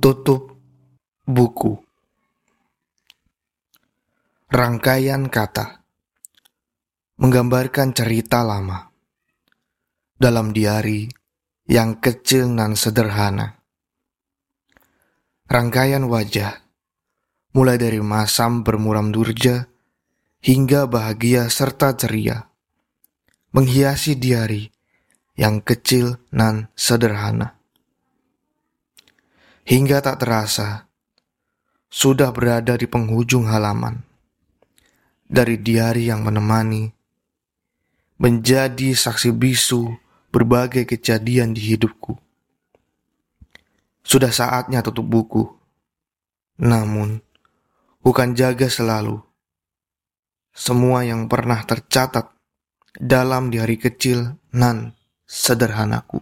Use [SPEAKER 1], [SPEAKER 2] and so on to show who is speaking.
[SPEAKER 1] Tutup buku. Rangkaian kata menggambarkan cerita lama dalam diari yang kecil dan sederhana. Rangkaian wajah mulai dari masam bermuram durja hingga bahagia serta ceria menghiasi diari yang kecil dan sederhana hingga tak terasa sudah berada di penghujung halaman dari diari yang menemani menjadi saksi bisu berbagai kejadian di hidupku. Sudah saatnya tutup buku. Namun, bukan jaga selalu. Semua yang pernah tercatat dalam diari kecil nan sederhanaku.